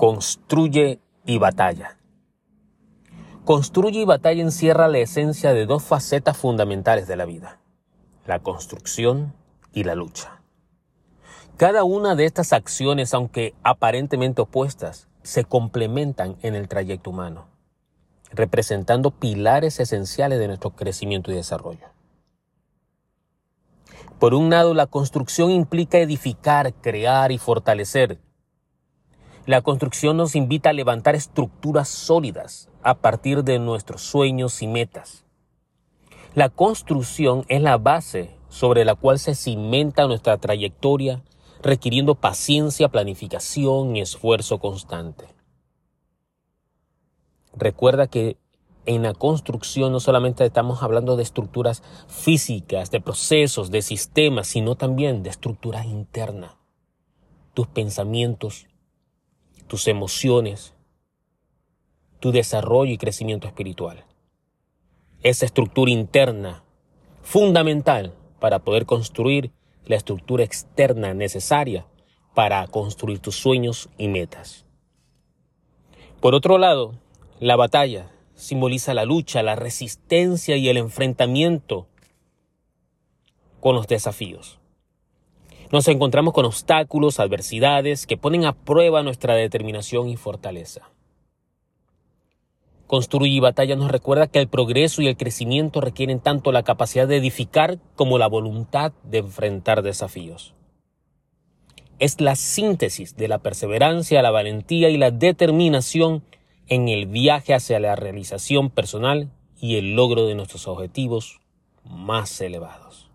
Construye y batalla. Construye y batalla encierra la esencia de dos facetas fundamentales de la vida, la construcción y la lucha. Cada una de estas acciones, aunque aparentemente opuestas, se complementan en el trayecto humano, representando pilares esenciales de nuestro crecimiento y desarrollo. Por un lado, la construcción implica edificar, crear y fortalecer la construcción nos invita a levantar estructuras sólidas a partir de nuestros sueños y metas. La construcción es la base sobre la cual se cimenta nuestra trayectoria, requiriendo paciencia, planificación y esfuerzo constante. Recuerda que en la construcción no solamente estamos hablando de estructuras físicas, de procesos, de sistemas, sino también de estructuras internas. Tus pensamientos, tus emociones, tu desarrollo y crecimiento espiritual. Esa estructura interna fundamental para poder construir la estructura externa necesaria para construir tus sueños y metas. Por otro lado, la batalla simboliza la lucha, la resistencia y el enfrentamiento con los desafíos. Nos encontramos con obstáculos, adversidades que ponen a prueba nuestra determinación y fortaleza. Construir y batalla nos recuerda que el progreso y el crecimiento requieren tanto la capacidad de edificar como la voluntad de enfrentar desafíos. Es la síntesis de la perseverancia, la valentía y la determinación en el viaje hacia la realización personal y el logro de nuestros objetivos más elevados.